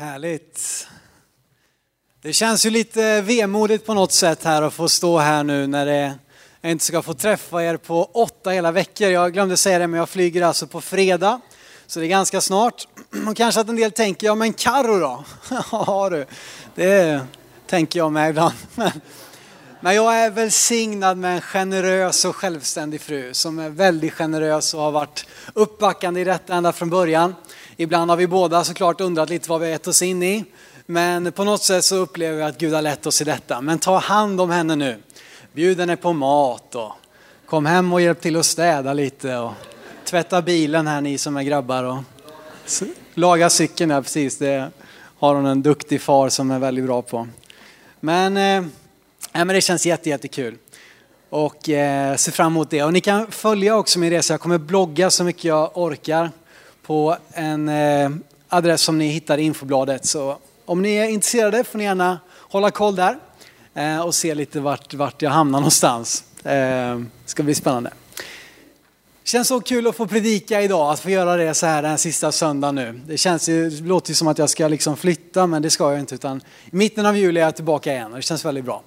Härligt. Det känns ju lite vemodigt på något sätt här att få stå här nu när det, jag inte ska få träffa er på åtta hela veckor. Jag glömde säga det, men jag flyger alltså på fredag. Så det är ganska snart. Och kanske att en del tänker, ja men Karo då? Ja du, det tänker jag med ibland. Men jag är välsignad med en generös och självständig fru som är väldigt generös och har varit uppbackande i detta ända från början. Ibland har vi båda såklart undrat lite vad vi har gett oss in i. Men på något sätt så upplever vi att Gud har lett oss i detta. Men ta hand om henne nu. Bjud henne på mat och kom hem och hjälp till att städa lite och tvätta bilen här ni som är grabbar och laga cykeln här precis. Det har hon en duktig far som är väldigt bra på. Men, eh, men det känns jättekul. Och eh, ser fram emot det. Och ni kan följa också min resa. Jag kommer blogga så mycket jag orkar på en eh, adress som ni hittar i infobladet. Så om ni är intresserade får ni gärna hålla koll där eh, och se lite vart, vart jag hamnar någonstans. Det eh, ska bli spännande. Känns så kul att få predika idag, att få göra det så här den sista söndagen nu. Det känns det låter ju som att jag ska liksom flytta, men det ska jag inte. Utan I mitten av juli är jag tillbaka igen och det känns väldigt bra.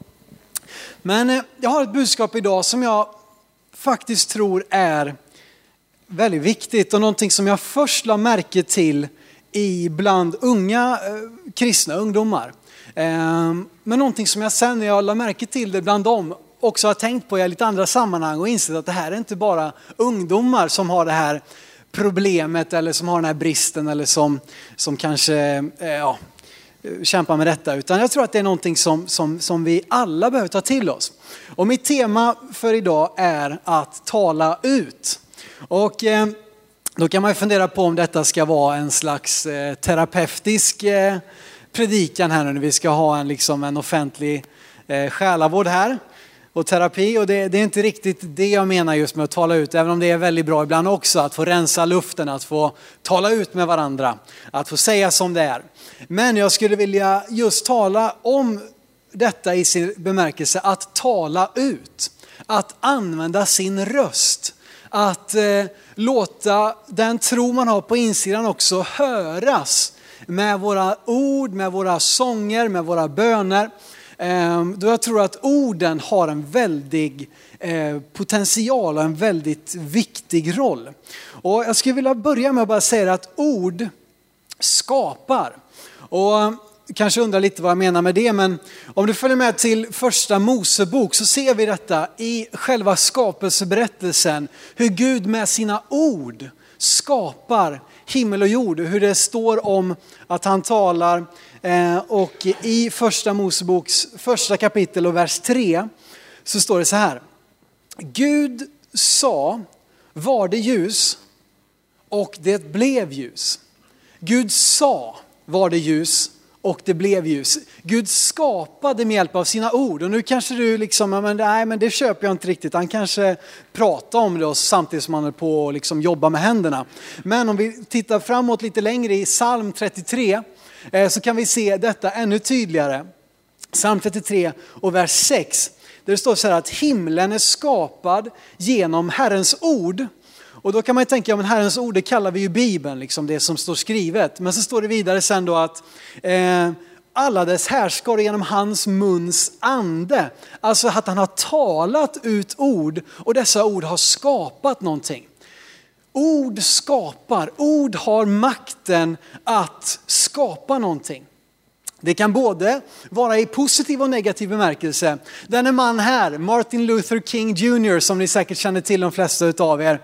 Men eh, jag har ett budskap idag som jag faktiskt tror är väldigt viktigt och någonting som jag först la märke till i bland unga eh, kristna ungdomar. Ehm, men någonting som jag sen när jag la märke till det bland dem också har tänkt på i lite andra sammanhang och insett att det här är inte bara ungdomar som har det här problemet eller som har den här bristen eller som, som kanske eh, ja, kämpar med detta. Utan jag tror att det är någonting som, som, som vi alla behöver ta till oss. Och mitt tema för idag är att tala ut. Och eh, då kan man ju fundera på om detta ska vara en slags eh, terapeutisk eh, predikan här nu när vi ska ha en, liksom en offentlig eh, själavård här och terapi. Och det, det, är inte riktigt det jag menar just med att tala ut, även om det är väldigt bra ibland också att få rensa luften, att få tala ut med varandra, att få säga som det är. Men jag skulle vilja just tala om detta i sin bemärkelse att tala ut, att använda sin röst att eh, låta den tro man har på insidan också höras med våra ord, med våra sånger, med våra böner. Eh, då jag tror att orden har en väldig eh, potential och en väldigt viktig roll. Och jag skulle vilja börja med att bara säga att ord skapar. Och kanske undrar lite vad jag menar med det, men om du följer med till första Mosebok så ser vi detta i själva skapelseberättelsen. Hur Gud med sina ord skapar himmel och jord. Hur det står om att han talar eh, och i första Moseboks första kapitel och vers 3 så står det så här. Gud sa, var det ljus och det blev ljus. Gud sa, var det ljus och det blev ljus. Gud skapade med hjälp av sina ord och nu kanske du liksom, men nej men det köper jag inte riktigt. Han kanske pratar om det samtidigt som han är på och liksom jobba med händerna. Men om vi tittar framåt lite längre i psalm 33 eh, så kan vi se detta ännu tydligare. Psalm 33 och vers 6. Där det står så här att himlen är skapad genom Herrens ord och då kan man ju tänka, ja men Herrens ord det kallar vi ju Bibeln, liksom det som står skrivet. Men så står det vidare sen då att eh, alla dess härskar genom hans muns ande. Alltså att han har talat ut ord och dessa ord har skapat någonting. Ord skapar, ord har makten att skapa någonting. Det kan både vara i positiv och negativ bemärkelse. Denne man här, Martin Luther King Jr, som ni säkert känner till de flesta utav er,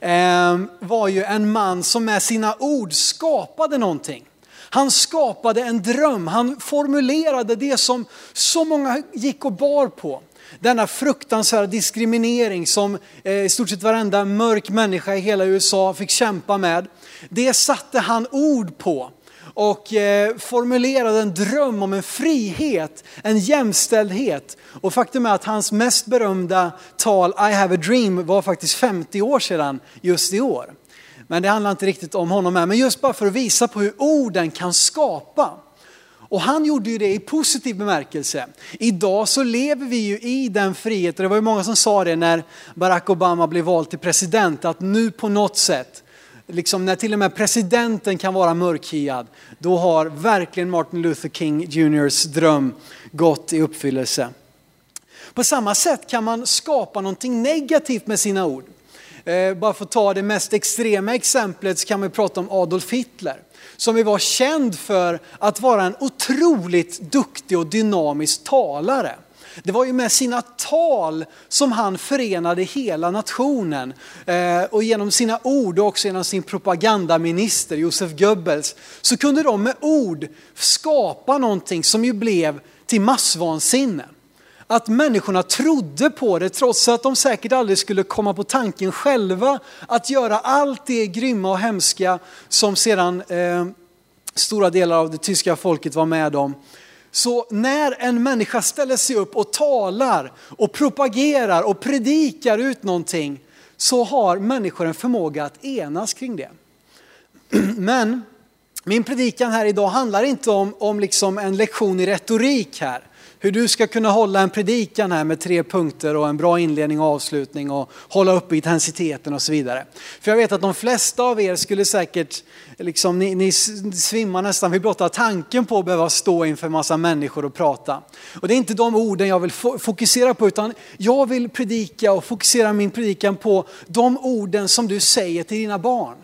Ehm, var ju en man som med sina ord skapade någonting. Han skapade en dröm, han formulerade det som så många gick och bar på. Denna fruktansvärda diskriminering som eh, i stort sett varenda mörk människa i hela USA fick kämpa med. Det satte han ord på och eh, formulerade en dröm om en frihet, en jämställdhet. Och faktum är att hans mest berömda tal I have a dream var faktiskt 50 år sedan just i år. Men det handlar inte riktigt om honom här, men just bara för att visa på hur orden kan skapa. Och han gjorde ju det i positiv bemärkelse. Idag så lever vi ju i den friheten. Det var ju många som sa det när Barack Obama blev vald till president, att nu på något sätt liksom när till och med presidenten kan vara mörkhyad, då har verkligen Martin Luther King Jrs dröm gått i uppfyllelse. På samma sätt kan man skapa någonting negativt med sina ord. Eh, bara för att ta det mest extrema exemplet så kan man prata om Adolf Hitler. Som vi var känd för att vara en otroligt duktig och dynamisk talare. Det var ju med sina tal som han förenade hela nationen. Eh, och genom sina ord och också genom sin propagandaminister Josef Goebbels så kunde de med ord skapa någonting som ju blev till massvansinne att människorna trodde på det trots att de säkert aldrig skulle komma på tanken själva att göra allt det grymma och hemska som sedan eh, stora delar av det tyska folket var med om. Så när en människa ställer sig upp och talar och propagerar och predikar ut någonting så har människor en förmåga att enas kring det. Men min predikan här idag handlar inte om, om liksom en lektion i retorik här hur du ska kunna hålla en predikan här med tre punkter och en bra inledning och avslutning och hålla uppe intensiteten och så vidare. För jag vet att de flesta av er skulle säkert, liksom, ni, ni svimmar nästan vid blotta tanken på att behöva stå inför massa människor och prata. Och det är inte de orden jag vill fokusera på utan jag vill predika och fokusera min predikan på de orden som du säger till dina barn.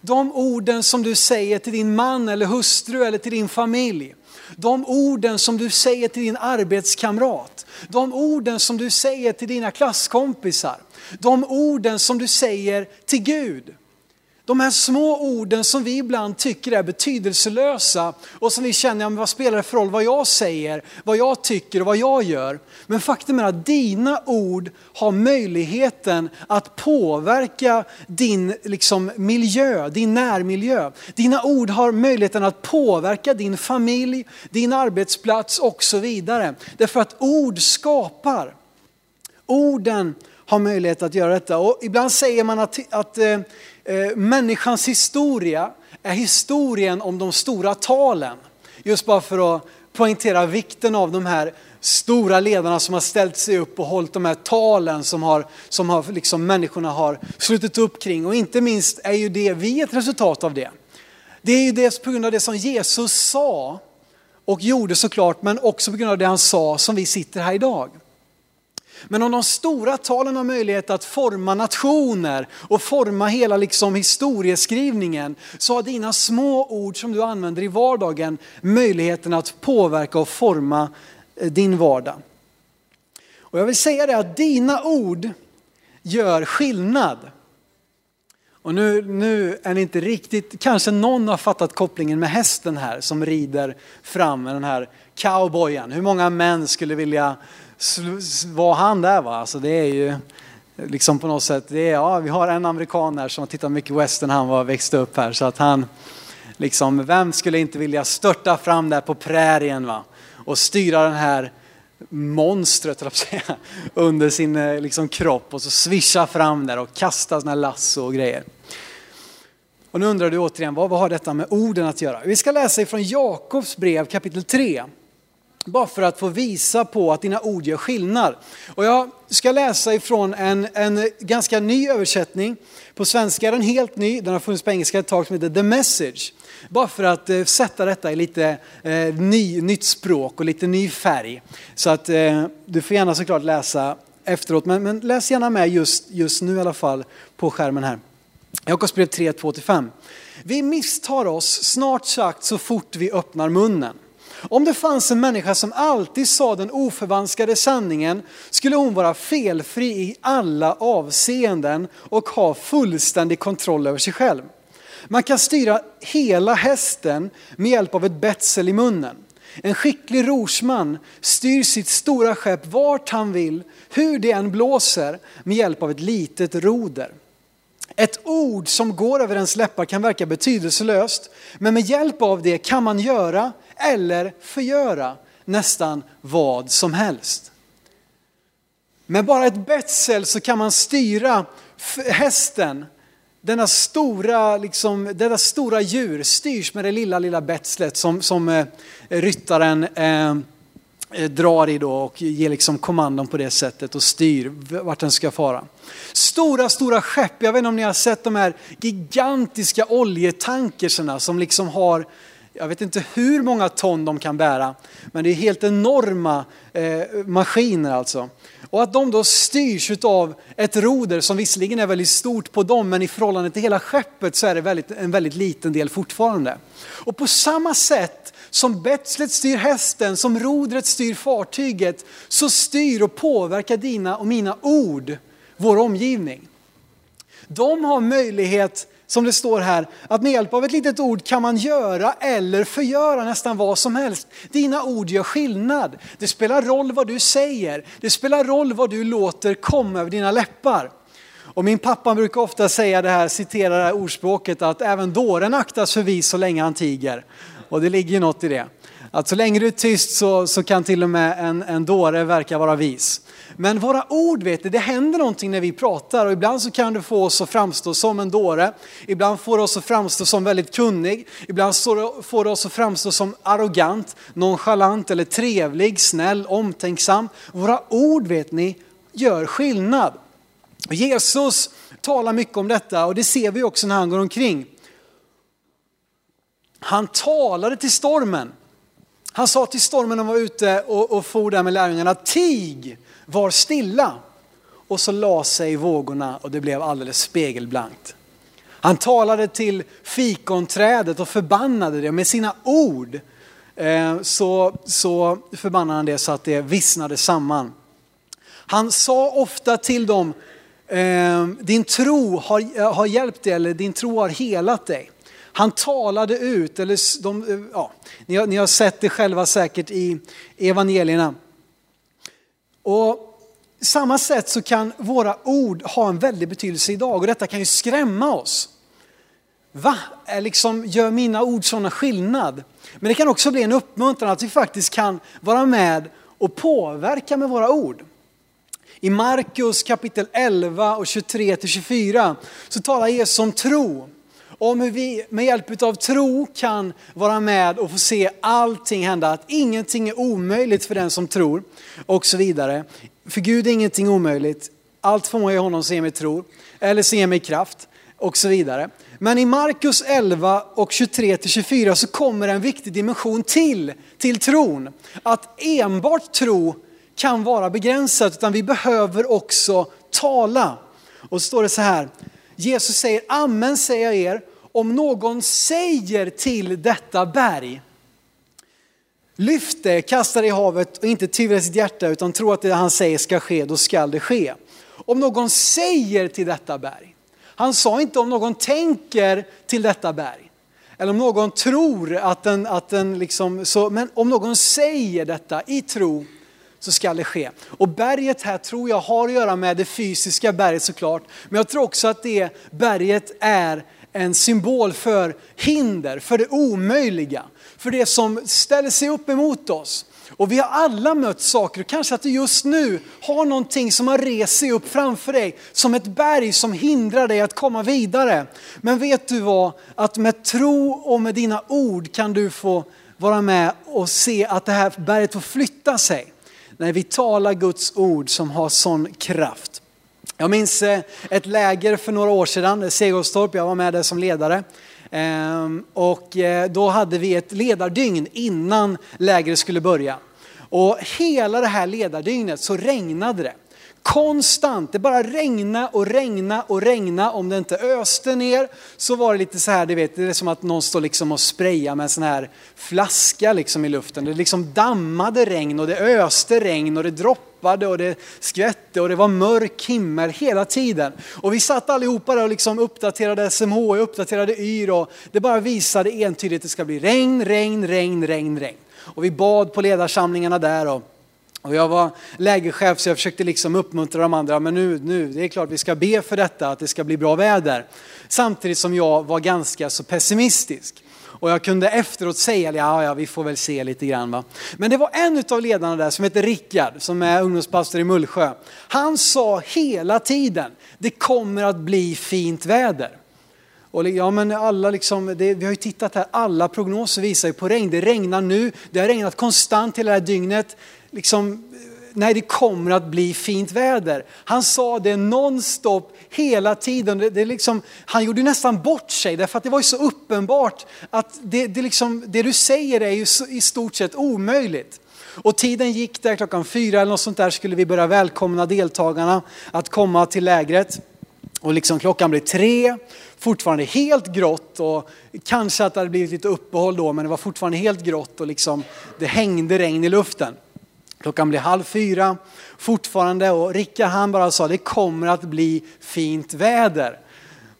De orden som du säger till din man eller hustru eller till din familj. De orden som du säger till din arbetskamrat. De orden som du säger till dina klasskompisar. De orden som du säger till Gud. De här små orden som vi ibland tycker är betydelselösa och som vi känner, ja, vad spelar det för roll vad jag säger, vad jag tycker och vad jag gör. Men faktum är att dina ord har möjligheten att påverka din liksom, miljö, din närmiljö. Dina ord har möjligheten att påverka din familj, din arbetsplats och så vidare. Därför att ord skapar. Orden har möjlighet att göra detta. Och ibland säger man att, att eh, eh, människans historia är historien om de stora talen. Just bara för att poängtera vikten av de här stora ledarna som har ställt sig upp och hållit de här talen som, har, som har, liksom människorna har slutit upp kring. Och inte minst är ju det vi ett resultat av det. Det är ju dels på grund av det som Jesus sa och gjorde såklart, men också på grund av det han sa som vi sitter här idag. Men om de stora talen har möjlighet att forma nationer och forma hela liksom historieskrivningen så har dina små ord som du använder i vardagen möjligheten att påverka och forma eh, din vardag. Och jag vill säga det att dina ord gör skillnad. Och nu, nu är det inte riktigt, kanske någon har fattat kopplingen med hästen här som rider fram med den här cowboyen. Hur många män skulle vilja var han där va? Alltså det är ju liksom på något sätt, det är, ja, vi har en amerikan här som har tittat mycket western han var växte upp här så att han, liksom, vem skulle inte vilja störta fram där på prärien va? Och styra den här monstret säga, under sin eh, liksom, kropp och så svischa fram där och kasta sådana lasso och grejer. Och nu undrar du återigen, vad, vad har detta med orden att göra? Vi ska läsa ifrån Jakobs brev kapitel 3. Bara för att få visa på att dina ord gör skillnad. Och jag ska läsa ifrån en, en ganska ny översättning. På svenska är den helt ny, den har funnits på engelska ett tag som heter The Message. Bara för att eh, sätta detta i lite eh, ny, nytt språk och lite ny färg. Så att eh, du får gärna såklart läsa efteråt, men, men läs gärna med just, just nu i alla fall på skärmen här. Jakobsbrev 3, 2-5. Vi misstar oss snart sagt så fort vi öppnar munnen. Om det fanns en människa som alltid sa den oförvanskade sanningen skulle hon vara felfri i alla avseenden och ha fullständig kontroll över sig själv. Man kan styra hela hästen med hjälp av ett betsel i munnen. En skicklig rorsman styr sitt stora skepp vart han vill, hur det än blåser, med hjälp av ett litet roder. Ett ord som går över ens läppar kan verka betydelselöst, men med hjälp av det kan man göra eller förgöra nästan vad som helst. Med bara ett betsel så kan man styra hästen, denna stora, liksom, denna stora djur styrs med det lilla, lilla betslet som, som eh, ryttaren eh, eh, drar i då och ger liksom kommandon på det sättet och styr vart den ska fara. Stora, stora skepp, jag vet inte om ni har sett de här gigantiska oljetankerserna som liksom har jag vet inte hur många ton de kan bära, men det är helt enorma eh, maskiner alltså. Och att de då styrs av ett roder som visserligen är väldigt stort på dem, men i förhållande till hela skeppet så är det väldigt, en väldigt liten del fortfarande. Och på samma sätt som betslet styr hästen, som rodret styr fartyget, så styr och påverkar dina och mina ord vår omgivning. De har möjlighet som det står här, att med hjälp av ett litet ord kan man göra eller förgöra nästan vad som helst. Dina ord gör skillnad. Det spelar roll vad du säger. Det spelar roll vad du låter komma över dina läppar. Och min pappa brukar ofta säga det här, citera det här ordspråket att även dåren aktas för vis så länge han tiger. Och det ligger ju något i det. Att så länge du är tyst så, så kan till och med en, en dåre verka vara vis. Men våra ord, vet du, det händer någonting när vi pratar och ibland så kan det få oss att framstå som en dåre. Ibland får det oss att framstå som väldigt kunnig. Ibland får det oss att framstå som arrogant, nonchalant eller trevlig, snäll, omtänksam. Våra ord, vet ni, gör skillnad. Jesus talar mycket om detta och det ser vi också när han går omkring. Han talade till stormen. Han sa till stormen när han var ute och, och for där med lärjungarna, tig! Var stilla. Och så la sig vågorna och det blev alldeles spegelblankt. Han talade till fikonträdet och förbannade det med sina ord. Eh, så, så förbannade han det så att det vissnade samman. Han sa ofta till dem, eh, din tro har, eh, har hjälpt dig eller din tro har helat dig. Han talade ut, eller de, ja, ni, har, ni har sett det själva säkert i evangelierna. Och samma sätt så kan våra ord ha en väldig betydelse idag och detta kan ju skrämma oss. Va? Liksom, gör mina ord sådana skillnad? Men det kan också bli en uppmuntran att vi faktiskt kan vara med och påverka med våra ord. I Markus kapitel 11 och 23 till 24 så talar Jesus om tro om hur vi med hjälp av tro kan vara med och få se allting hända. Att ingenting är omöjligt för den som tror och så vidare. För Gud är ingenting omöjligt. Allt får man i honom se med tro eller se med kraft och så vidare. Men i Markus 11 och 23 till 24 så kommer en viktig dimension till, till tron. Att enbart tro kan vara begränsat utan vi behöver också tala. Och så står det så här, Jesus säger, amen säger jag er, om någon säger till detta berg, lyft det, kasta det i havet och inte tvivla i sitt hjärta utan tro att det han säger ska ske, då skall det ske. Om någon säger till detta berg, han sa inte om någon tänker till detta berg. Eller om någon tror att den, att den liksom, så, men om någon säger detta i tro så ska det ske. Och berget här tror jag har att göra med det fysiska berget såklart. Men jag tror också att det berget är en symbol för hinder, för det omöjliga, för det som ställer sig upp emot oss. Och vi har alla mött saker, kanske att du just nu har någonting som har rest sig upp framför dig som ett berg som hindrar dig att komma vidare. Men vet du vad? Att med tro och med dina ord kan du få vara med och se att det här berget får flytta sig. När vi talar Guds ord som har sån kraft. Jag minns eh, ett läger för några år sedan, Segerstorp, jag var med där som ledare. Ehm, och eh, då hade vi ett ledardygn innan lägret skulle börja. Och hela det här ledardygnet så regnade det. Konstant, det bara regna och regna och regna. Om det inte öste ner så var det lite så här, du vet, det är som att någon står liksom och sprayar med en sån här flaska liksom i luften. Det liksom dammade regn och det öste regn och det droppade och det skvätte och det var mörk himmel hela tiden. Och vi satt allihopa där och liksom uppdaterade SMH, uppdaterade YR och det bara visade entydigt att det ska bli regn, regn, regn, regn, regn. Och vi bad på ledarsamlingarna där och och jag var lägerchef så jag försökte liksom uppmuntra de andra, men nu, nu, det är klart vi ska be för detta, att det ska bli bra väder. Samtidigt som jag var ganska så pessimistisk. Och jag kunde efteråt säga, ja, ja vi får väl se lite grann. Va? Men det var en av ledarna där som heter Rickard, som är ungdomspastor i Mullsjö. Han sa hela tiden, det kommer att bli fint väder. Och ja, men alla liksom, det, vi har ju tittat här, alla prognoser visar ju på regn. Det regnar nu, det har regnat konstant hela det här dygnet. Liksom, nej, det kommer att bli fint väder. Han sa det nonstop hela tiden. Det, det liksom, han gjorde nästan bort sig därför att det var ju så uppenbart att det, det, liksom, det du säger är ju i stort sett omöjligt. Och tiden gick där, klockan fyra eller något sånt där skulle vi börja välkomna deltagarna att komma till lägret. Och liksom klockan blev tre, fortfarande helt grått och kanske att det hade blivit lite uppehåll då men det var fortfarande helt grått och liksom det hängde regn i luften. Klockan blev halv fyra fortfarande och Rickard han bara sa det kommer att bli fint väder.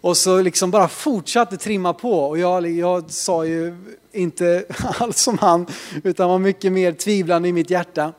Och så liksom bara fortsatte trimma på och jag, jag sa ju inte alls som han utan var mycket mer tvivlande i mitt hjärta.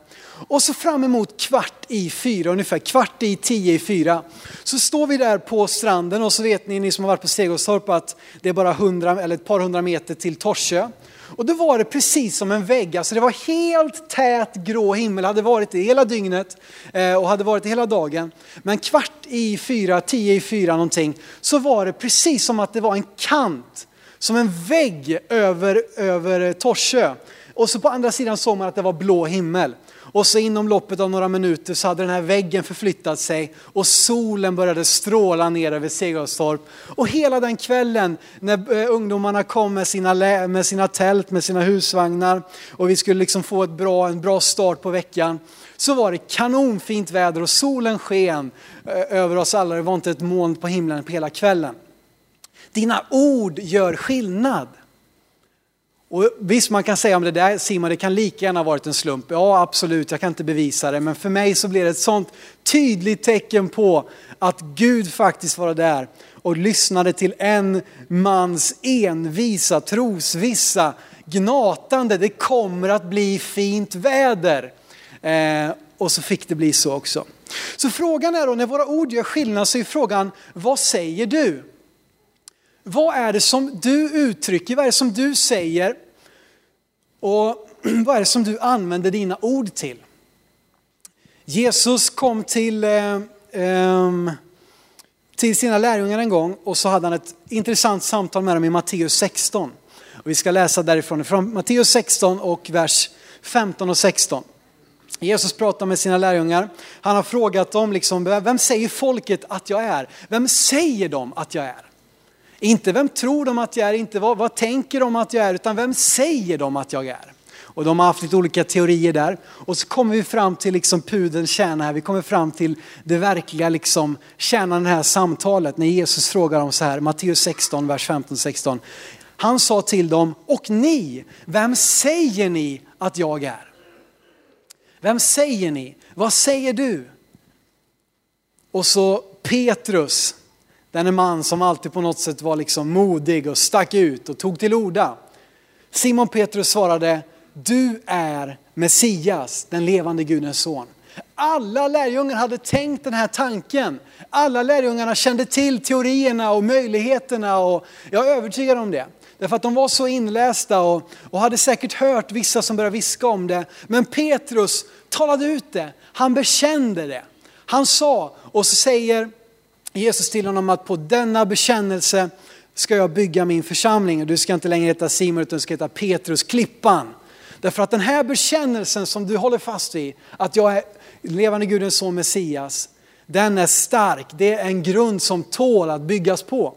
Och så fram emot kvart i fyra, ungefär kvart i tio i fyra, så står vi där på stranden och så vet ni, ni som har varit på Segelstorp att det är bara 100, eller ett par hundra meter till Torsö. Och då var det precis som en vägg, alltså det var helt tät grå himmel, hade varit det hela dygnet eh, och hade varit det hela dagen. Men kvart i fyra, tio i fyra någonting, så var det precis som att det var en kant, som en vägg över, över Torsö. Och så på andra sidan såg man att det var blå himmel. Och så inom loppet av några minuter så hade den här väggen förflyttat sig och solen började stråla ner över Segerstorp. Och hela den kvällen när eh, ungdomarna kom med sina, med sina tält, med sina husvagnar och vi skulle liksom få ett bra, en bra start på veckan så var det kanonfint väder och solen sken eh, över oss alla. Det var inte ett moln på himlen på hela kvällen. Dina ord gör skillnad. Och visst, man kan säga om det där Simon, det kan lika gärna ha varit en slump. Ja, absolut, jag kan inte bevisa det. Men för mig så blir det ett sånt tydligt tecken på att Gud faktiskt var där och lyssnade till en mans envisa, trosvissa, gnatande. Det kommer att bli fint väder. Eh, och så fick det bli så också. Så frågan är då, när våra ord gör skillnad så är frågan, vad säger du? Vad är det som du uttrycker? Vad är det som du säger? Och vad är det som du använder dina ord till? Jesus kom till, eh, eh, till sina lärjungar en gång och så hade han ett intressant samtal med dem i Matteus 16. Och vi ska läsa därifrån, från Matteus 16 och vers 15 och 16. Jesus pratar med sina lärjungar. Han har frågat dem, liksom, vem säger folket att jag är? Vem säger de att jag är? Inte vem tror de att jag är, inte vad, vad tänker de att jag är, utan vem säger de att jag är? Och de har haft lite olika teorier där. Och så kommer vi fram till liksom pudelns kärna här. Vi kommer fram till det verkliga liksom kärnan i det här samtalet när Jesus frågar dem så här, Matteus 16, vers 15-16. Han sa till dem, och ni, vem säger ni att jag är? Vem säger ni? Vad säger du? Och så Petrus, Denne man som alltid på något sätt var liksom modig och stack ut och tog till orda. Simon Petrus svarade, du är Messias, den levande Gudens son. Alla lärjungar hade tänkt den här tanken. Alla lärjungarna kände till teorierna och möjligheterna och jag är övertygad om det. Därför att de var så inlästa och, och hade säkert hört vissa som började viska om det. Men Petrus talade ut det, han bekände det. Han sa, och så säger Jesus till honom att på denna bekännelse ska jag bygga min församling. Du ska inte längre heta Simon utan du ska heta Petrus, klippan. Därför att den här bekännelsen som du håller fast vid, att jag är levande Gudens son Messias, den är stark. Det är en grund som tål att byggas på.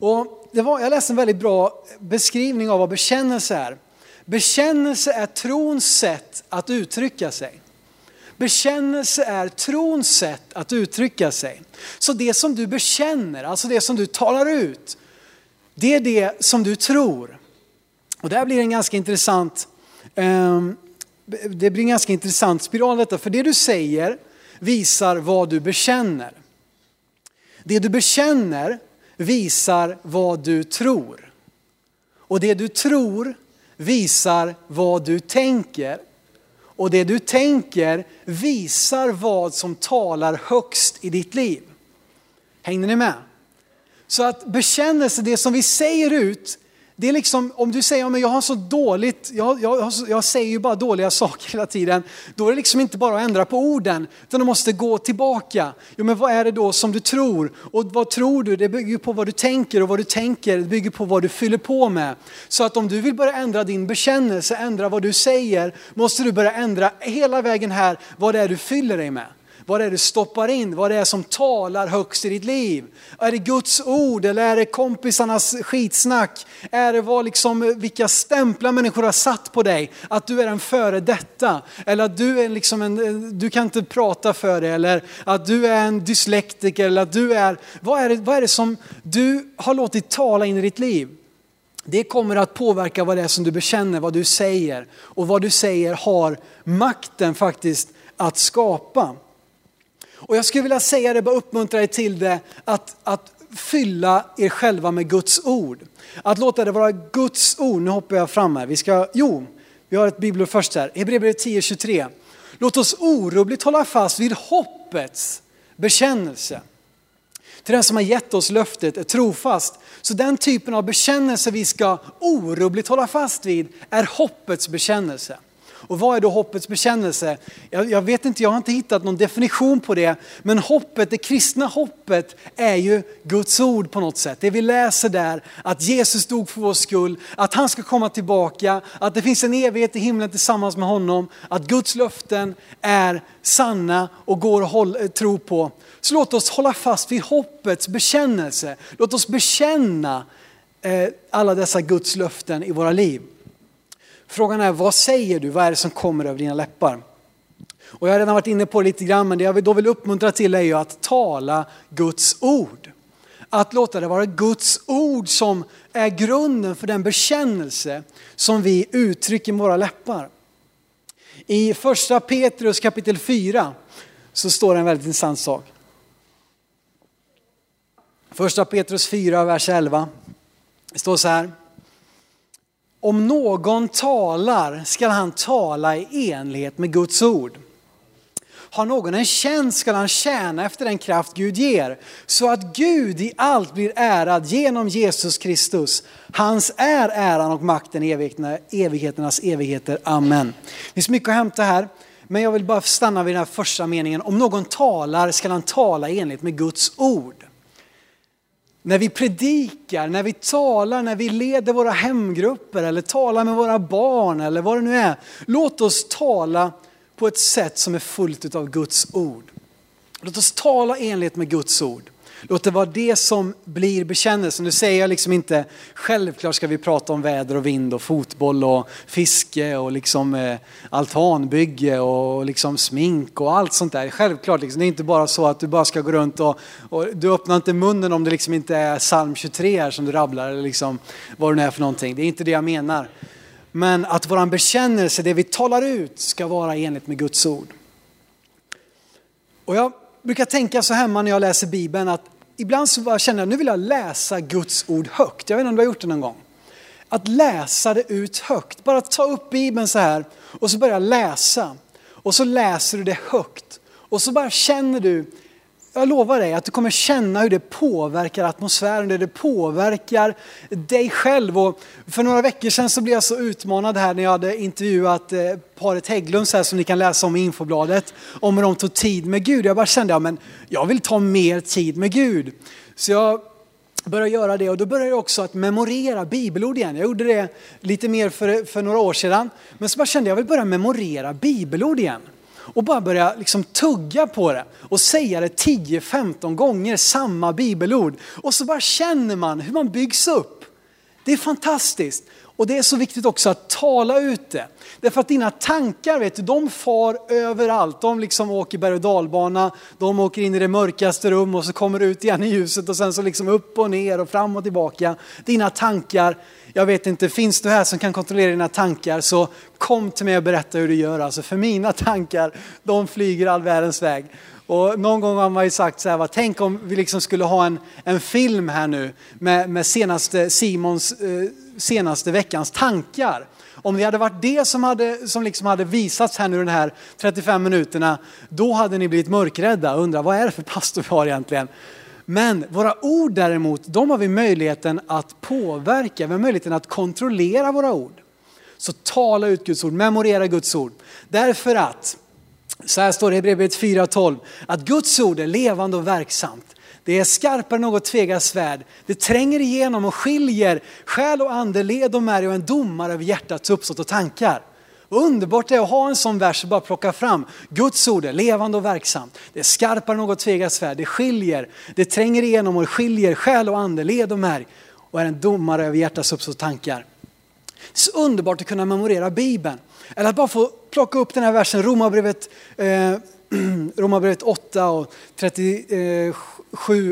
Och det var, jag läste en väldigt bra beskrivning av vad bekännelse är. Bekännelse är trons sätt att uttrycka sig. Bekännelse är trons sätt att uttrycka sig. Så det som du bekänner, alltså det som du talar ut, det är det som du tror. Och där blir en ganska intressant, ehm, det blir en ganska intressant spiral detta, för det du säger visar vad du bekänner. Det du bekänner visar vad du tror. Och det du tror visar vad du tänker. Och det du tänker visar vad som talar högst i ditt liv. Hängde ni med? Så att bekännelse, det som vi säger ut, det är liksom, om du säger att jag har så dåligt, jag, jag, jag säger ju bara dåliga saker hela tiden. Då är det liksom inte bara att ändra på orden, utan du måste gå tillbaka. Jo men vad är det då som du tror? Och vad tror du? Det bygger på vad du tänker och vad du tänker det bygger på vad du fyller på med. Så att om du vill börja ändra din bekännelse, ändra vad du säger, måste du börja ändra hela vägen här vad det är du fyller dig med vad det är du stoppar in, vad det är som talar högst i ditt liv. Är det Guds ord eller är det kompisarnas skitsnack? Är det vad liksom, vilka stämplar människor har satt på dig? Att du är en före detta eller att du, är liksom en, du kan inte prata för det eller att du är en dyslektiker eller att du är, vad är det, vad är det som du har låtit tala in i ditt liv? Det kommer att påverka vad det är som du bekänner, vad du säger. Och vad du säger har makten faktiskt att skapa. Och jag skulle vilja säga det, bara uppmuntra er till det, att, att fylla er själva med Guds ord. Att låta det vara Guds ord. Nu hoppar jag fram här. Vi ska, jo, vi har ett bibelord först här. Hebreerbrevet 10.23. Låt oss orubbligt hålla fast vid hoppets bekännelse. Till den som har gett oss löftet är trofast. Så den typen av bekännelse vi ska orubbligt hålla fast vid är hoppets bekännelse. Och vad är då hoppets bekännelse? Jag, jag, vet inte, jag har inte hittat någon definition på det. Men hoppet, det kristna hoppet är ju Guds ord på något sätt. Det vi läser där, att Jesus dog för vår skull, att han ska komma tillbaka, att det finns en evighet i himlen tillsammans med honom, att Guds löften är sanna och går att hålla, eh, tro på. Så låt oss hålla fast vid hoppets bekännelse. Låt oss bekänna eh, alla dessa Guds löften i våra liv. Frågan är, vad säger du? Vad är det som kommer över dina läppar? Och jag har redan varit inne på det lite grann, men det jag då vill uppmuntra till är ju att tala Guds ord. Att låta det vara Guds ord som är grunden för den bekännelse som vi uttrycker med våra läppar. I första Petrus kapitel 4 så står det en väldigt intressant sak. Första Petrus 4, vers 11. Det står så här. Om någon talar skall han tala i enlighet med Guds ord. Har någon en tjänst skall han tjäna efter den kraft Gud ger, så att Gud i allt blir ärad genom Jesus Kristus. Hans är äran och makten i evigheternas evigheter. Amen. Det finns mycket att hämta här, men jag vill bara stanna vid den här första meningen. Om någon talar skall han tala i enlighet med Guds ord när vi predikar, när vi talar, när vi leder våra hemgrupper eller talar med våra barn eller vad det nu är. Låt oss tala på ett sätt som är fullt av Guds ord. Låt oss tala enligt med Guds ord. Låt det vara det som blir bekännelsen. Nu säger jag liksom inte, självklart ska vi prata om väder och vind och fotboll och fiske och liksom eh, altanbygge och liksom smink och allt sånt där. Självklart, liksom, det är inte bara så att du bara ska gå runt och, och du öppnar inte munnen om det liksom inte är psalm 23 här som du rabblar eller liksom vad det nu är för någonting. Det är inte det jag menar. Men att våran bekännelse, det vi talar ut, ska vara enligt med Guds ord. Och jag brukar tänka så hemma när jag läser Bibeln att ibland så bara känner jag nu vill jag läsa Guds ord högt. Jag vet inte om du har gjort det någon gång. Att läsa det ut högt. Bara ta upp Bibeln så här och så börja läsa. Och så läser du det högt. Och så bara känner du jag lovar dig att du kommer känna hur det påverkar atmosfären, hur det påverkar dig själv. Och för några veckor sedan så blev jag så utmanad här när jag hade intervjuat eh, paret Hägglunds här som ni kan läsa om i infobladet. Om hur de tog tid med Gud. Jag bara kände, ja men jag vill ta mer tid med Gud. Så jag började göra det och då började jag också att memorera bibelord igen. Jag gjorde det lite mer för, för några år sedan. Men så bara kände jag, jag vill börja memorera bibelord igen och bara börja liksom tugga på det och säga det 10-15 gånger samma bibelord. Och så bara känner man hur man byggs upp. Det är fantastiskt. Och det är så viktigt också att tala ut det. Därför att dina tankar, vet du, de far överallt. De liksom åker berg och dalbana, de åker in i det mörkaste rum och så kommer ut igen i ljuset och sen så liksom upp och ner och fram och tillbaka. Dina tankar, jag vet inte, finns du här som kan kontrollera dina tankar så kom till mig och berätta hur du gör. Alltså för mina tankar, de flyger all världens väg. Och någon gång har man ju sagt så här, va, tänk om vi liksom skulle ha en, en film här nu med, med senaste Simons eh, senaste veckans tankar. Om det hade varit det som hade, som liksom hade visats här nu de här 35 minuterna, då hade ni blivit mörkrädda och undrat vad är det för pastor vi har egentligen? Men våra ord däremot, de har vi möjligheten att påverka, vi har möjligheten att kontrollera våra ord. Så tala ut Guds ord, memorera Guds ord. Därför att, så här står det i Hebreerbrevet 4.12, att Guds ord är levande och verksamt. Det är skarpare än något tvegat svärd. Det tränger igenom och skiljer själ och ande, led och märg och en domare över hjärtats uppsåt och tankar. Vad underbart det är att ha en sån vers och bara plocka fram. Guds ord är levande och verksamt. Det är skarpare än något tvegat svärd. Det skiljer, det tränger igenom och skiljer själ och ande, led och märg och är en domare över hjärtats uppsåt och tankar. Så underbart att kunna memorera Bibeln. Eller att bara få plocka upp den här versen, Romarbrevet, eh, Romarbrevet 8 och 37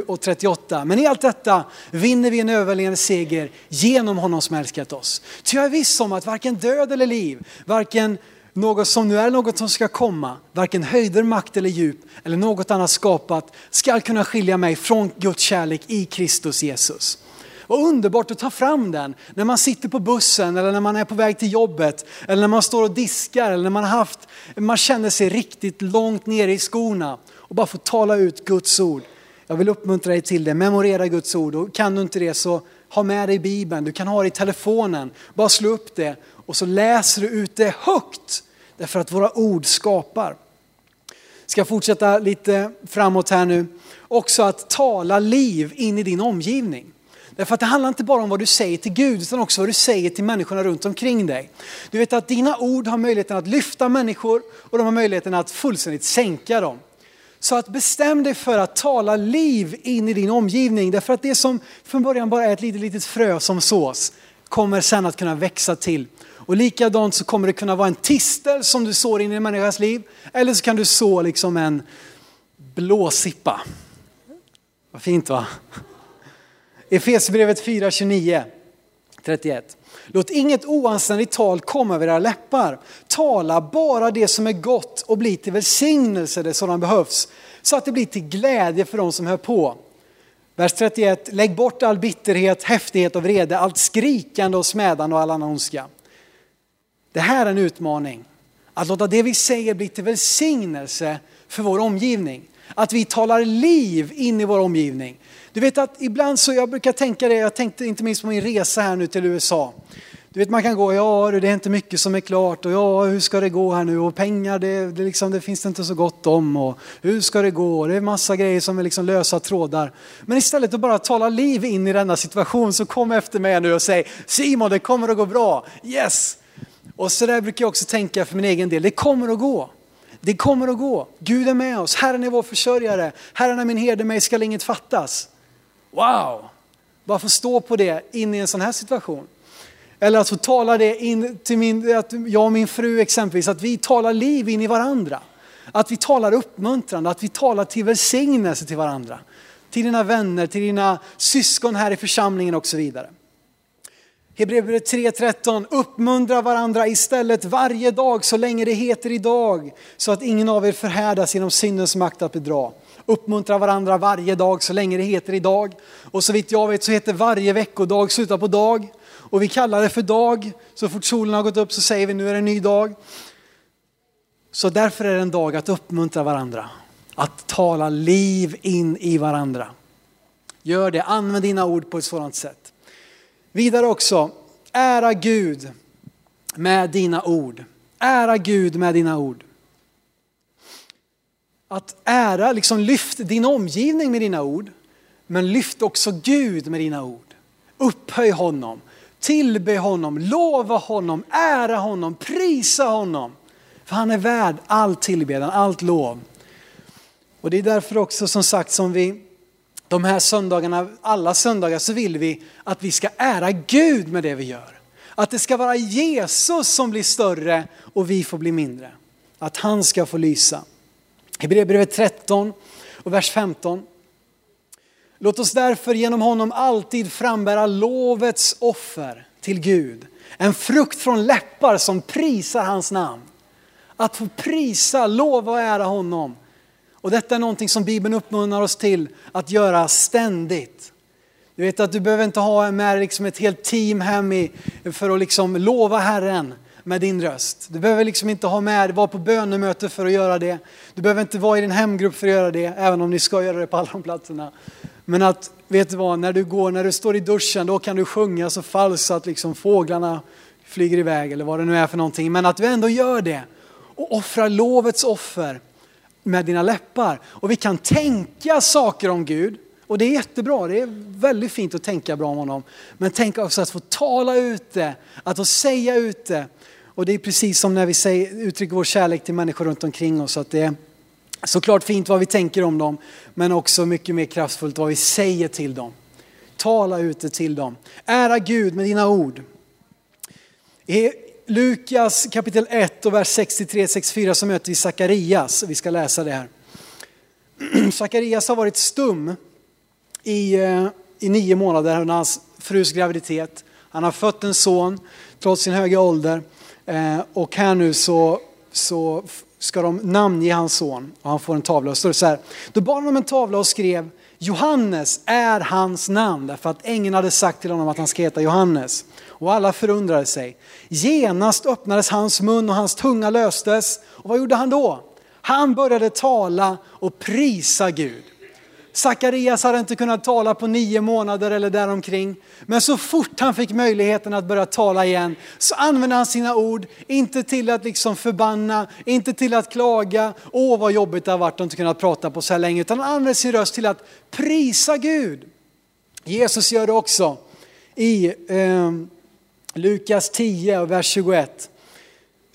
och 38. Men i allt detta vinner vi en överlevande seger genom honom som älskat oss. Ty jag är viss om att varken död eller liv, varken något som nu är något som ska komma, varken höjder, makt eller djup eller något annat skapat ska kunna skilja mig från Guds kärlek i Kristus Jesus. Vad underbart att ta fram den när man sitter på bussen eller när man är på väg till jobbet eller när man står och diskar eller när man, haft, man känner sig riktigt långt nere i skorna och bara få tala ut Guds ord. Jag vill uppmuntra dig till det, memorera Guds ord och kan du inte det så ha med dig Bibeln, du kan ha det i telefonen, bara slå upp det och så läser du ut det högt. Därför att våra ord skapar. Ska fortsätta lite framåt här nu. Också att tala liv in i din omgivning. Därför att det handlar inte bara om vad du säger till Gud utan också vad du säger till människorna runt omkring dig. Du vet att dina ord har möjligheten att lyfta människor och de har möjligheten att fullständigt sänka dem. Så att bestäm dig för att tala liv in i din omgivning. Därför att det som från början bara är ett litet, litet frö som sås kommer sen att kunna växa till. Och likadant så kommer det kunna vara en tistel som du sår in i en människas liv. Eller så kan du så liksom en blåsippa. Vad fint va? Efesierbrevet 4, 29, 31. Låt inget oanständigt tal komma över era läppar. Tala bara det som är gott och bli till välsignelse där sådan behövs. Så att det blir till glädje för de som hör på. Vers 31. Lägg bort all bitterhet, häftighet och vrede, allt skrikande och smädande och all annan ondska. Det här är en utmaning. Att låta det vi säger bli till välsignelse för vår omgivning. Att vi talar liv in i vår omgivning. Du vet att ibland så, jag brukar tänka det, jag tänkte inte minst på min resa här nu till USA. Du vet man kan gå, ja det är inte mycket som är klart och ja hur ska det gå här nu och pengar det, det, liksom, det finns det inte så gott om och hur ska det gå? Det är massa grejer som är liksom lösa trådar. Men istället att bara tala liv in i denna situation så kom efter mig nu och säg Simon det kommer att gå bra, yes! Och så där brukar jag också tänka för min egen del, det kommer att gå. Det kommer att gå. Gud är med oss, Herren är vår försörjare, Herren är min herde, mig skall inget fattas. Wow! Bara få stå på det in i en sån här situation. Eller att få tala det in till min, att jag och min fru exempelvis, att vi talar liv in i varandra. Att vi talar uppmuntrande, att vi talar till välsignelse till varandra. Till dina vänner, till dina syskon här i församlingen och så vidare. Hebreerbrevet 3.13, uppmuntra varandra istället varje dag så länge det heter idag. Så att ingen av er förhärdas genom syndens makt att bedra uppmuntra varandra varje dag så länge det heter idag. Och så vitt jag vet så heter varje veckodag sluta på dag. Och vi kallar det för dag. Så fort solen har gått upp så säger vi nu är det en ny dag. Så därför är det en dag att uppmuntra varandra. Att tala liv in i varandra. Gör det, använd dina ord på ett sådant sätt. Vidare också, ära Gud med dina ord. Ära Gud med dina ord. Att ära, liksom lyft din omgivning med dina ord, men lyft också Gud med dina ord. Upphöj honom, tillbe honom, lova honom, ära honom, prisa honom. För han är värd all tillbedjan, allt lov. Och det är därför också som sagt som vi de här söndagarna, alla söndagar så vill vi att vi ska ära Gud med det vi gör. Att det ska vara Jesus som blir större och vi får bli mindre. Att han ska få lysa. Hebreerbrevet 13 och vers 15. Låt oss därför genom honom alltid frambära lovets offer till Gud. En frukt från läppar som prisar hans namn. Att få prisa, lova och ära honom. Och detta är någonting som Bibeln uppmuntrar oss till att göra ständigt. Du vet att du behöver inte ha med liksom ett helt team hem för att liksom lova Herren med din röst. Du behöver liksom inte ha med, vara på bönemöte för att göra det. Du behöver inte vara i din hemgrupp för att göra det, även om ni ska göra det på alla de platserna. Men att, vet du vad, när du går, när du står i duschen, då kan du sjunga så falskt att liksom fåglarna flyger iväg eller vad det nu är för någonting. Men att du ändå gör det och offrar lovets offer med dina läppar. Och vi kan tänka saker om Gud. Och det är jättebra, det är väldigt fint att tänka bra om honom. Men tänk också att få tala ut det, att få säga ut det. Och det är precis som när vi säger, uttrycker vår kärlek till människor runt omkring oss. Att det är såklart fint vad vi tänker om dem, men också mycket mer kraftfullt vad vi säger till dem. Tala ut det till dem. Ära Gud med dina ord. I Lukas kapitel 1 och vers 63-64 så möter vi Sakarias. Vi ska läsa det här. Sakarias har varit stum i, eh, i nio månader under hans frus graviditet. Han har fött en son trots sin höga ålder. Eh, och här nu så, så ska de namnge hans son och han får en tavla. Och står det så här, då bar han om en tavla och skrev Johannes är hans namn därför att ängeln hade sagt till honom att han ska heta Johannes. Och alla förundrade sig. Genast öppnades hans mun och hans tunga löstes. Och vad gjorde han då? Han började tala och prisa Gud. Sakarias hade inte kunnat tala på nio månader eller däromkring. Men så fort han fick möjligheten att börja tala igen så använde han sina ord, inte till att liksom förbanna, inte till att klaga, åh vad jobbigt det har varit att inte kunna prata på så här länge, utan han använde sin röst till att prisa Gud. Jesus gör det också i eh, Lukas 10 vers 21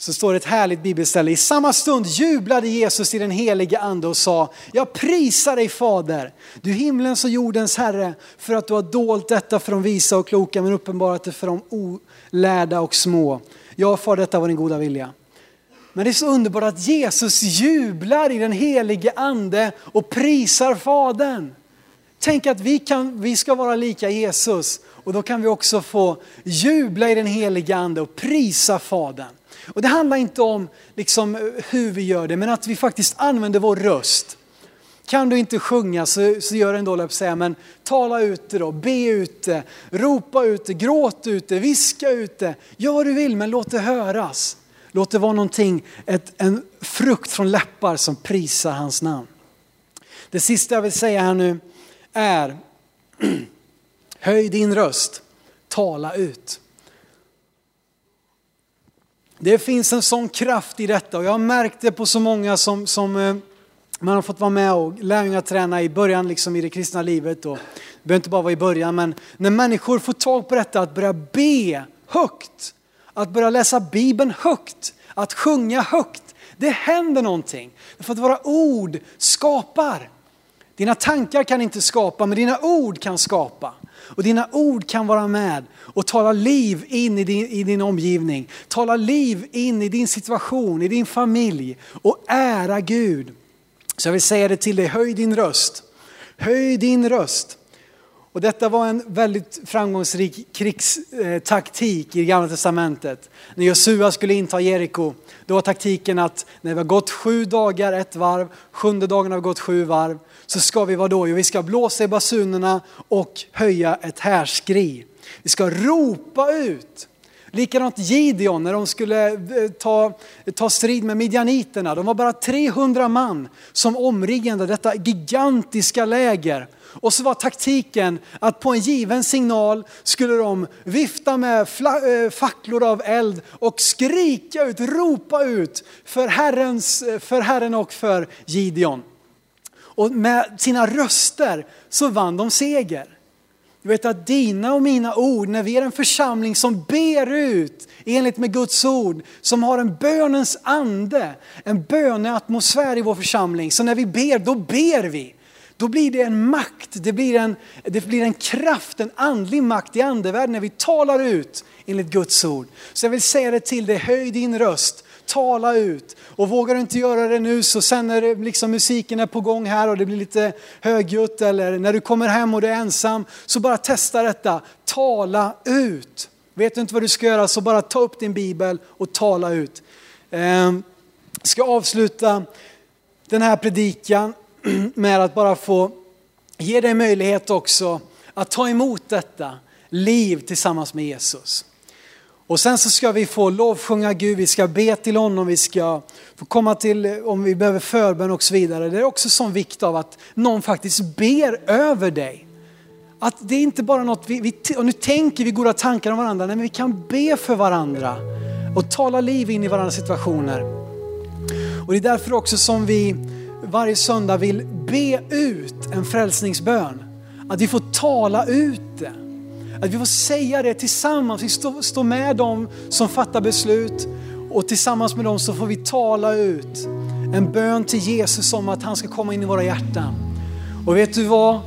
så står det ett härligt bibelställe. I samma stund jublade Jesus i den helige ande och sa, jag prisar dig Fader, du himlens och jordens Herre, för att du har dolt detta för de visa och kloka men uppenbarat det för de olärda och små. Ja, far detta var din goda vilja. Men det är så underbart att Jesus jublar i den helige ande och prisar Fadern. Tänk att vi, kan, vi ska vara lika Jesus och då kan vi också få jubla i den helige ande och prisa Fadern. Och det handlar inte om liksom hur vi gör det, men att vi faktiskt använder vår röst. Kan du inte sjunga så, så gör det ändå, säga, men tala ut det då, be ut det, ropa ut det, gråt ut det, viska ut det. Gör vad du vill, men låt det höras. Låt det vara någonting, ett, en frukt från läppar som prisar hans namn. Det sista jag vill säga här nu är, höj din röst, tala ut. Det finns en sån kraft i detta och jag har märkt det på så många som, som eh, man har fått vara med och lärjungaträna i början liksom i det kristna livet. Och, det behöver inte bara vara i början, men när människor får tag på detta att börja be högt, att börja läsa Bibeln högt, att sjunga högt. Det händer någonting. För att våra ord skapar. Dina tankar kan inte skapa, men dina ord kan skapa. Och dina ord kan vara med och tala liv in i din, i din omgivning. Tala liv in i din situation, i din familj och ära Gud. Så jag vill säga det till dig, höj din röst. Höj din röst. Och detta var en väldigt framgångsrik krigstaktik i Gamla Testamentet. När Josua skulle inta Jeriko, då var taktiken att när vi har gått sju dagar ett varv, sjunde dagen har vi gått sju varv, så ska vi vadå? Jo, vi ska blåsa i basunerna och höja ett härskri. Vi ska ropa ut. Likadant Gideon när de skulle eh, ta, ta strid med midjaniterna. De var bara 300 man som omringade detta gigantiska läger. Och så var taktiken att på en given signal skulle de vifta med eh, facklor av eld och skrika ut, ropa ut för, Herrens, eh, för Herren och för Gideon. Och med sina röster så vann de seger. Du vet att dina och mina ord, när vi är en församling som ber ut enligt med Guds ord, som har en bönens ande, en böneatmosfär i vår församling. Så när vi ber, då ber vi. Då blir det en makt, det blir en, det blir en kraft, en andlig makt i andevärlden när vi talar ut enligt Guds ord. Så jag vill säga det till dig, höj din röst, tala ut. Och vågar du inte göra det nu så sen när liksom musiken är på gång här och det blir lite högljutt eller när du kommer hem och du är ensam så bara testa detta. Tala ut. Vet du inte vad du ska göra så bara ta upp din bibel och tala ut. Jag ska avsluta den här predikan med att bara få ge dig möjlighet också att ta emot detta liv tillsammans med Jesus. Och sen så ska vi få lovsjunga Gud, vi ska be till honom, vi ska få komma till om vi behöver förbön och så vidare. Det är också sån vikt av att någon faktiskt ber över dig. att det är inte bara något vi, vi och nu tänker vi goda tankar om varandra, nej men vi kan be för varandra och tala liv in i varandras situationer. Och det är därför också som vi varje söndag vill be ut en frälsningsbön. Att vi får tala ut det. Att vi får säga det tillsammans. Vi står, stå med dem som fattar beslut och tillsammans med dem så får vi tala ut en bön till Jesus om att han ska komma in i våra hjärtan. Och vet du vad?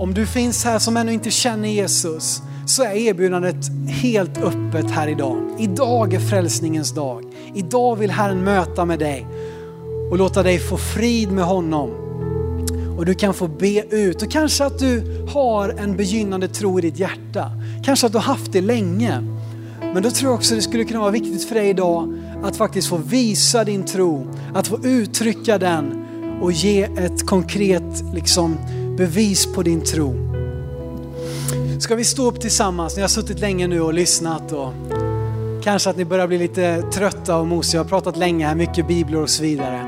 Om du finns här som ännu inte känner Jesus så är erbjudandet helt öppet här idag. Idag är frälsningens dag. Idag vill Herren möta med dig och låta dig få frid med honom. Och du kan få be ut och kanske att du har en begynnande tro i ditt hjärta. Kanske att du har haft det länge. Men då tror jag också det skulle kunna vara viktigt för dig idag att faktiskt få visa din tro, att få uttrycka den och ge ett konkret liksom, bevis på din tro. Ska vi stå upp tillsammans? Ni har suttit länge nu och lyssnat och kanske att ni börjar bli lite trötta och mosiga. Jag har pratat länge här, mycket biblar och så vidare.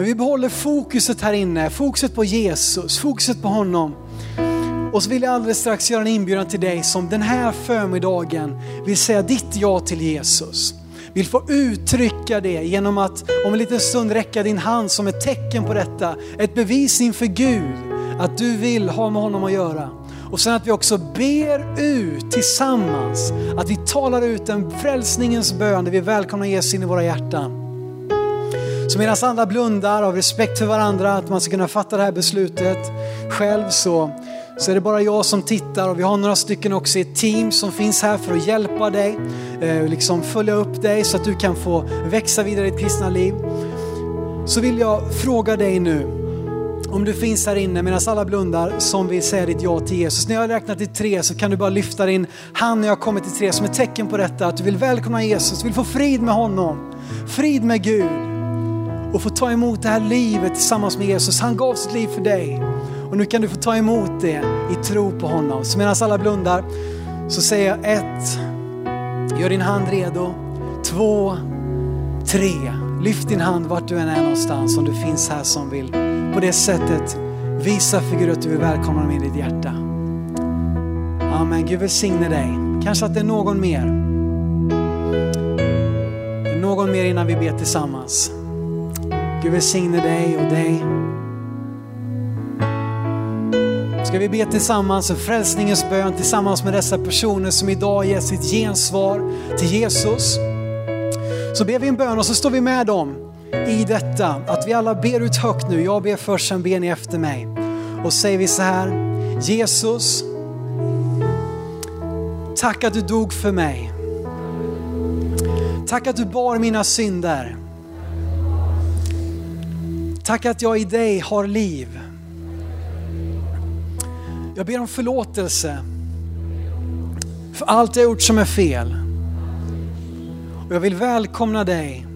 Men vi behåller fokuset här inne, fokuset på Jesus, fokuset på honom. Och så vill jag alldeles strax göra en inbjudan till dig som den här förmiddagen vill säga ditt ja till Jesus. Vill få uttrycka det genom att om en liten stund räcka din hand som ett tecken på detta. Ett bevis inför Gud att du vill ha med honom att göra. Och sen att vi också ber ut tillsammans, att vi talar ut en frälsningens bön där vi välkomnar Jesus in i våra hjärtan. Så medan andra blundar av respekt för varandra, att man ska kunna fatta det här beslutet själv så, så är det bara jag som tittar och vi har några stycken också i ett team som finns här för att hjälpa dig, eh, liksom följa upp dig så att du kan få växa vidare i ditt kristna liv. Så vill jag fråga dig nu, om du finns här inne medan alla blundar som vill säga ditt ja till Jesus. När jag har räknat till tre så kan du bara lyfta din hand när jag har kommit till tre som ett tecken på detta. Att du vill välkomna Jesus, du vill få frid med honom, frid med Gud och få ta emot det här livet tillsammans med Jesus. Han gav sitt liv för dig och nu kan du få ta emot det i tro på honom. Så medan alla blundar så säger jag ett, gör din hand redo. Två, tre, lyft din hand vart du än är någonstans om du finns här som vill på det sättet visa för Gud att du är välkommen med i ditt hjärta. Amen, Gud välsigne dig. Kanske att det är någon mer. Någon mer innan vi ber tillsammans. Gud välsigne dig och dig. Ska vi be tillsammans en frälsningens bön tillsammans med dessa personer som idag ger sitt gensvar till Jesus. Så ber vi en bön och så står vi med dem i detta. Att vi alla ber ut högt nu. Jag ber först, sen ber ni efter mig. Och säger vi så här, Jesus, tack att du dog för mig. Tack att du bar mina synder. Tack att jag i dig har liv. Jag ber om förlåtelse för allt jag gjort som är fel. Och jag vill välkomna dig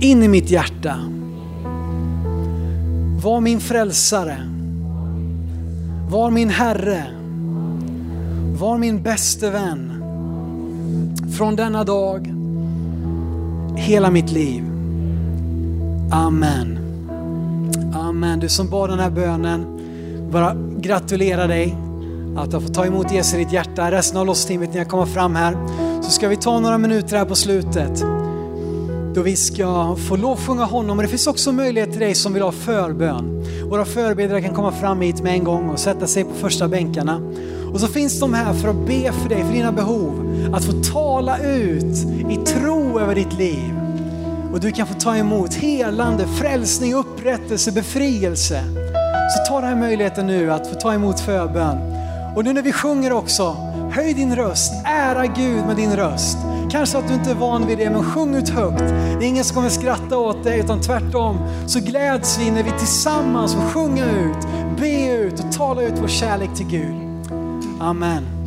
in i mitt hjärta. Var min frälsare. Var min Herre. Var min bäste vän. Från denna dag, hela mitt liv. Amen. Amen. Du som bad den här bönen, bara gratulera dig att du har fått ta emot Jesus i ditt hjärta. Resten av lossteamet, när jag kommer fram här, så ska vi ta några minuter här på slutet då vi ska få lovsjunga honom. Men det finns också möjlighet till dig som vill ha förbön. Våra förberedare kan komma fram hit med en gång och sätta sig på första bänkarna. Och så finns de här för att be för dig, för dina behov. Att få tala ut i tro över ditt liv. Och du kan få ta emot helande, frälsning, upprättelse, befrielse. Så ta den här möjligheten nu att få ta emot förbön. Och nu när vi sjunger också, höj din röst, ära Gud med din röst. Kanske att du inte är van vid det, men sjung ut högt. Det är ingen som kommer skratta åt dig, utan tvärtom så gläds vi när vi tillsammans får sjunga ut, be ut och tala ut vår kärlek till Gud. Amen.